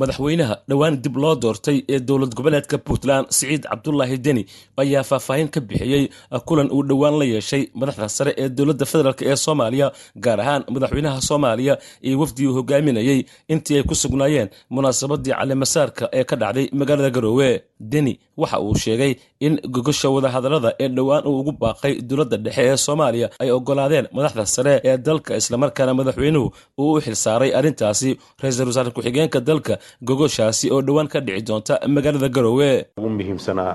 madaxweynaha dhowaan dib loo doortay ee dowlad goboleedka puntland siciid cabdulaahi deni ayaa faahfaahin ka bixiyey kulan uu dhowaan la yeeshay madaxda sare ee dowladda federaalk ee soomaaliya gaar ahaan madaxweynaha soomaaliya iyo wafdii uu hogaaminayey intii ay ku sugnaayeen munaasabadii calimasaarka ee ka dhacday magaalada garoowe. Deni waxa uu sheegay in gogosha wadahadallada ee dhowaan uu ugu baaqay dowladda dhexe ee soomaaliya ay ogolaadeen madaxda sare ee dalka islamarkaana madaxweynuhu uu u xilsaaray arrintaasi. Ra'iisul wasaare ku-xigeenka dalka gogoshaasi oo dhowaan ka dhici doonta magaalada garoowe ugu muhiimsanaa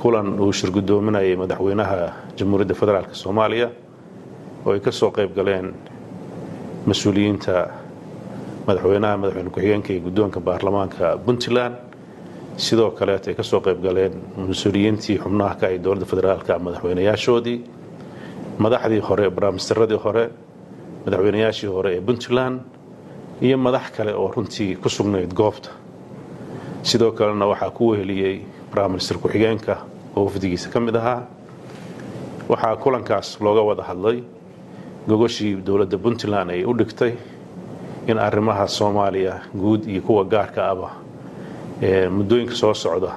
kulan uu shirgudoominayay madaxweynaha jamhuuriyadda federaalk soomaaliya oo ay ka soo qayb galeen mas'uuliyiinta madaxweynaha madaxweyne ku-xigeenka iyo guddoonka baarlamaanka puntland. Sidoo kaleet ay ka soo qayb galeen mas'uuliyiintii xubnaha ka ay dowladda federaalka madaxweynayaashoodii. Madaxdii hore barnaamijtaradii hore madaxweynayaashii hore ee puntland iyo madax kale oo runtii ku sugnayd goobta. Sidoo kalena waxaa ku weheliyey brimister ku-xigeenka oo wafdigiisa ka mid ahaa. Waxaa kulankaas looga wada hadlay gogoshii dowladda puntland ay u dhigtay in arrimaha soomaaliya guud iyo kuwa gaarka aba ee muddooyinka soo socda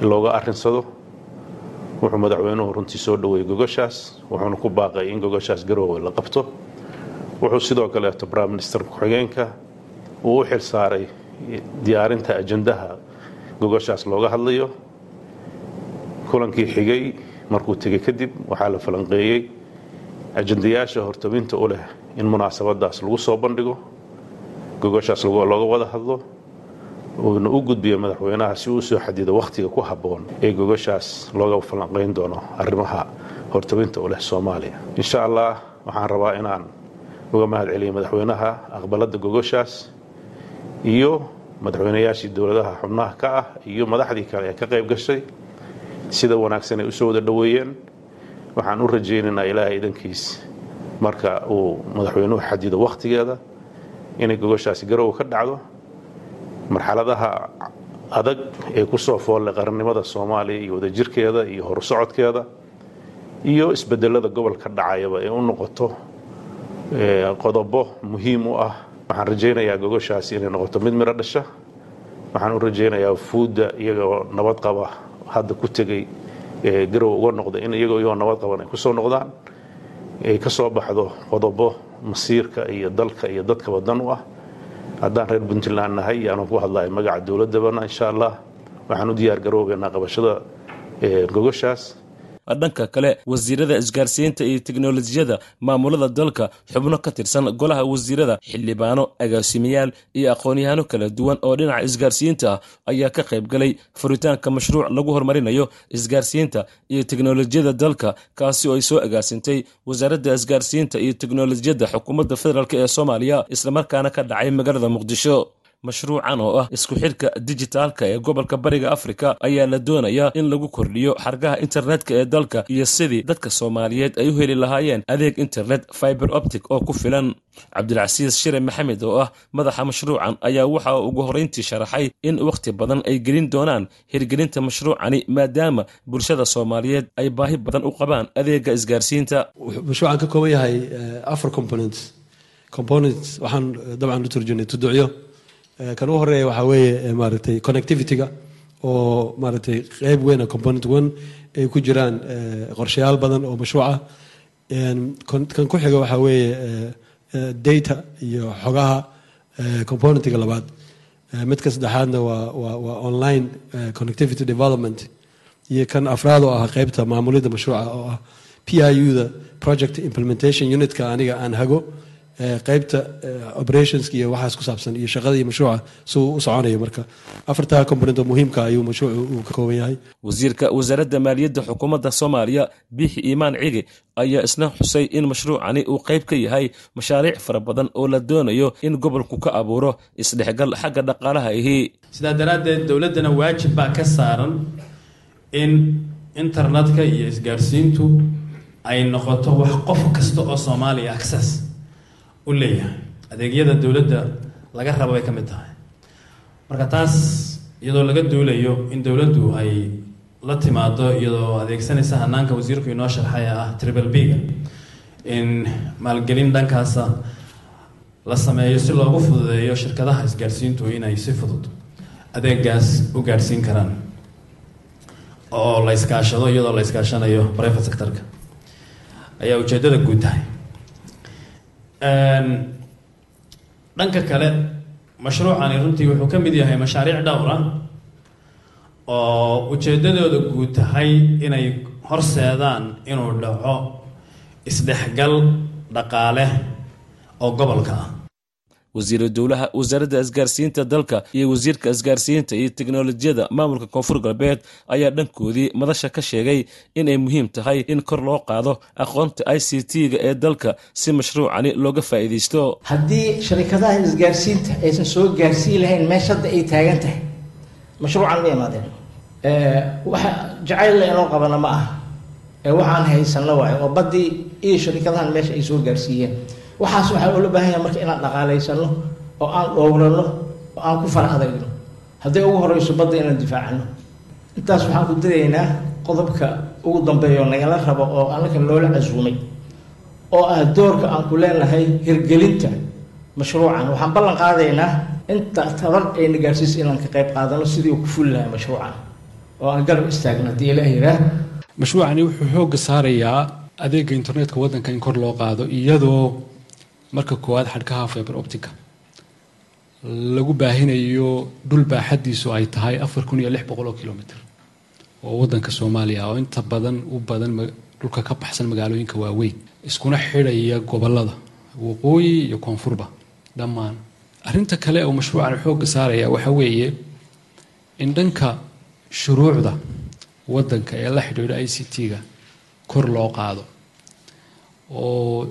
looga arrinsado. Wuxuu madaxweynuhu runtii soo dhoweeyey gogoshaas wuxuuna ku baaqay in gogoshaas garoowe la qabto wuxuu sidoo kaleeto briminister ku-xigeenka. Uu u xil saaray diyaarinta ajandaha gogoshaas looga hadlayo. Kulankii xigay markuu tegey kadib waxaa la falanqeeyey. Ajandayaasha hortabinta u leh in munaasabadaas lagu soo bandhigo gogoshaas looga wada hadlo. Uuna u gudbiyo madaxweynaha si uu soo xadido wakhtiga ku habboon ee gogoshaas looga falanqayn doono arrimaha hortabinta u leh soomaaliya. Insha allah waxaan rabaa inaan uga mahad celiyay madaxweynaha aqbalada gogoshaas iyo madaxweynayaashii dowladaha xubnaha ka ah iyo madaxdii kale ee ka qayb gashay sida wanaagsan ay u soo wada dhoweeyeen waxaan u rajaynaynaa ilaahay idankiis marka uu madaxweynuhu xadido wakhtigeeda inay gogoshaasi garowe ka dhacdo. Marxaladaha adag ee ku soo foollay qarannimada soomaaliya iyo wadajirkeeda iyo horusocodkeeda iyo isbedelada gobolka dhacayaba ee u noqoto qodobo muhiim u ah. Waxaan rajaynayaa gogoshaasi inay noqoto mid midho dhasha. Waxaan u rajaynayaa fuudda iyagoo nabad qaba hadda ku tegey garow uga noqda in iyagoo nabad qaban ay ku soo noqdaan. Ay ka soo baxdo qodobo masiirka iyo dalka iyo dadkaba dan u ah. Haddaan reer puntland nahay yaanu ku hadlahay magaca dowladabana insha allah. Waxaan u diyaar garoobeynaa qabashada gogoshaas dhanka kale wasiirada isgaarsiinta iyo teknolojiyada maamulada dalka xubno ka tirsan golaha wasiirada xildhibaano agaasimayaal iyo aqoon-yahaano kala duwan oo dhinaca isgaarsiinta ah ayaa ka qayb galay furitaanka mashruuc lagu horumarinayo isgaarsiinta iyo teknolojiyada dalka kaasi oo ay soo agaasintay wasaaradda isgaarsiinta iyo teknolojiyadda xukuumadda federaalk ee soomaaliya islamarkaana ka dhacay magaalada muqdisho mashruucan oo ah isku xidhka dijitaalka ee gobolka bariga afrika ayaa la doonayaa in lagu kordhiyo xargaha internetka ee dalka iyo sidii dadka soomaaliyeed ay u heli lahaayeen adeeg internet fiber optic oo ku filan. Cabdilcasiis shire maxamed oo ah madaxa mashruucan ayaa waxa ugu horrayntii sharaxay in wakhti badan ay gelin doonaan hirgelinta mashruucani maadaama bulshada soomaaliyeed ay baahi badan u qabaan adeega isgaarsiinta. Mashruucan ka kooban yahay afar components. Components waxaan dabcan u turjunay tuducyo kan u horreeya waxaa weeye maaragtay connectivity-ga oo maaragtay qeyb weyn component one ay ku jiraan qorshayaal badan oo mashruuca. Kan ku xiga waxaa weeye data iyo xogaha componentiga labaad. Midka saddexaadna waa online connectivity development. Iyo kan afraad oo ah qeybta maamulidda mashruuca oo ah p i u da project implementation unitka aniga aan hago qeybta operationska iyo waxaas ku saabsan iyo shaqada iyo mashruuca si uu u soconayo marka. Afartaa component oo muhiimka ayuu mashruucu uu ka kooban yahay. Wasiirka wasaaradda maaliyadda xukuumadda soomaaliya biixi iimaan cigi ayaa isna xusay in mashruucani uu qayb ka yahay mashaariic fara badan oo la doonayo in gobolku ka abuuro isdhexgal xagga dhaqaalaha ahi sidaa daraaddeed dowladdana waajib baa ka saaran in internetka iyo isgaarsiintu ay noqoto wax qof kasta oo soomaaliya access u leeyahay. Adeegyada dowladda laga rabo bay ka mid tahay. Marka taas iyadoo laga duulayo in dowladdu ay la timaado iyadoo adeegsanaysa hanaanka wasiirku inoo sharxay ah triple b-ga in maalgelin dhankaasa la sameeyo si loogu fududeeyo shirkadaha isgaadhsiintu inay si fudud adeegaas u gaadhsiin karaan oo la iskaashado iyadoo la iskaashanayo private sectorka. Ayaa ujeeddada guud tahay dhanka kale mashruucani runtii wuxuu ka mid yahay mashaariic dhowr ah oo ujeeddadooda guud tahay inay horseedaan inuu dhaco isdhexgal dhaqaale oo gobolka ah wasiiru dowlaha wasaaradda isgaarsiinta dalka iyo wasiirka isgaarsiinta iyo teknolojiyada maamulka koonfur galbeed ayaa dhankoodii madasha ka sheegay inay muhiim tahay in kor loo qaado aqoonta i c t-ga ee dalka si mashruucani looga faa'iidaysto. Haddii sharikadaha isgaarsiinta aysan soo gaarsiin lahayn meesha hadda ay taagan tahay mashruucan ma imaadeen. Waxa jacaylla inoo qabana ma aha. Ee waxaan haysanno waayo oo baddii iyo sharikadahan meesha ay soo gaarsiiyeen waxaas waxaa loola baahan yahay marka inaan dhaqaalaysano oo aan dhowrano oo aan ku fara adagno. Hadday ugu horeyso badda inaan difaacano intaas waxaan ku daraynaa qodobka ugu dambeeya nagala rabo oo annaka loola casuumay oo ah doorka aan ku leenahay hirgelinta mashruucan. Waxaan ballan qaadaynaa inta tabar ayna gaarsiisa inaan ka qayb qaadano sidii uu ku fuli lahay mashruucan oo aan garab istaagno haddii ilaah yiraah mashruucani wuxuu xoogga saarayaa adeega internetka waddanka in kor loo qaado iyadoo marka koowaad xadhkaha fiber optica lagu baahinayo dhul baaxadiisu ay tahay afar kun iyo lix boqol oo kilomitr oo waddanka soomaaliya oo inta badan u badan dhulka ka baxsan magaalooyinka waaweyn iskuna xidhaya gobollada waqooyi iyo koonfurba. Dhammaan. Arrinta kale oo mashruucan xoogga saaraya waxa weeye in dhanka shuruucda waddanka ee la xidhiidho i c t-ga kor loo qaado oo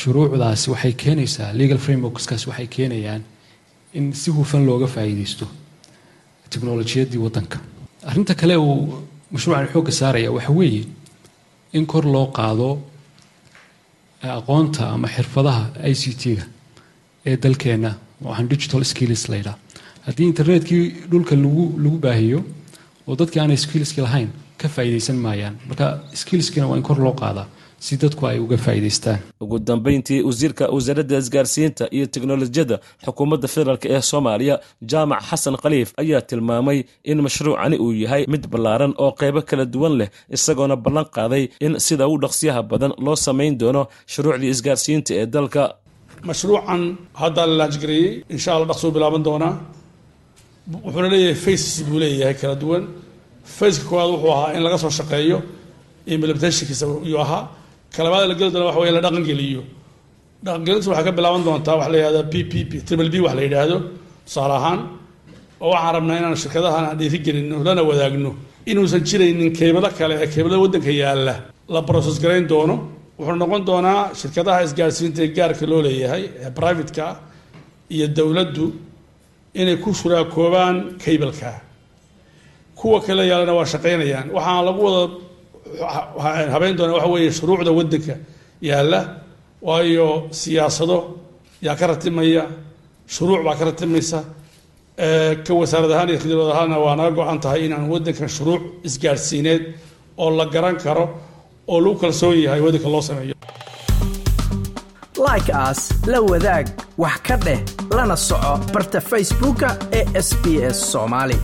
shuruucdaasi waxay keenaysaa legal frameworkskaas waxay keenayaan in si hufan looga faa'iidaysto teknolojiyadii waddanka. Arrinta kale uu mashruucan xoogga saaraya waxa weeye in kor loo qaado aqoonta ama xirfadaha i c t-ga ee dalkeenna waxaan digital skills laydhaa haddii internetkii dhulka lagu lagu baahiyo oo dadkii aanay skillski lahayn ka faa'iidaysan maayaan marka skillskiina waa in kor loo qaadaa si dadku ay uga faa'iidaystaan. Ugu dambeyntii wasiirka wasaaradda isgaarsiinta iyo teknolojiyadda xukuumadda federaalk ee soomaaliya jaamac xasan khaliif ayaa tilmaamay in mashruucani uu yahay mid ballaaran oo qaybo kala duwan leh isagoona ballan qaaday in sida u dhaqsiyaha badan loo samayn doono shuruucdii isgaarsiinta ee dalka. Mashruucan haddaa la laajgareeyey insha alla dhaqsuu bilaaban doonaa. Wuxuuna leeyahay faces buu leeyahay kala duwan. Faceka koowaad wuxuu ahaa in laga soo shaqeeyo implementationkiisa yuu ahaa kalabaada la geli doona waxa wey la dhaqangeliyo dhaqangelintu waxay ka bilaaban doontaa waxa la yihahda p p p triple b wax la yidhaahdo tusaale ahaan oo waxaan rabnaa inaan shirkadahan aan dhiirigelino lana wadaagno inuusan jiraynin keebalo kale ee keebada waddanka yaalla. La process garayn doono wuxuu noqon doonaa shirkadaha isgaarsiinta ee gaarka loo leeyahay ee privateka iyo dowladdu inay ku shuraakoobaan kaybalka. Kuwa kale yaalana waa shaqaynayaan. Waxaan lagu wada habeyn doonaa waxa weeye shuruucda waddanka yaalla waayo siyaasado yaa ka ratimaya shuruuc baa ka ratimaysa ka wasaarad ahaan iyo khidmad ahaanna waa naga go-an tahay inaan waddankan shuruuc isgaadhsiineed oo la garan karo oo lagu kalsoon yahay waddanka loo sameeyo. Like aas la wadaag wax ka dheh lana soco barta facebooka ee sb s soomaali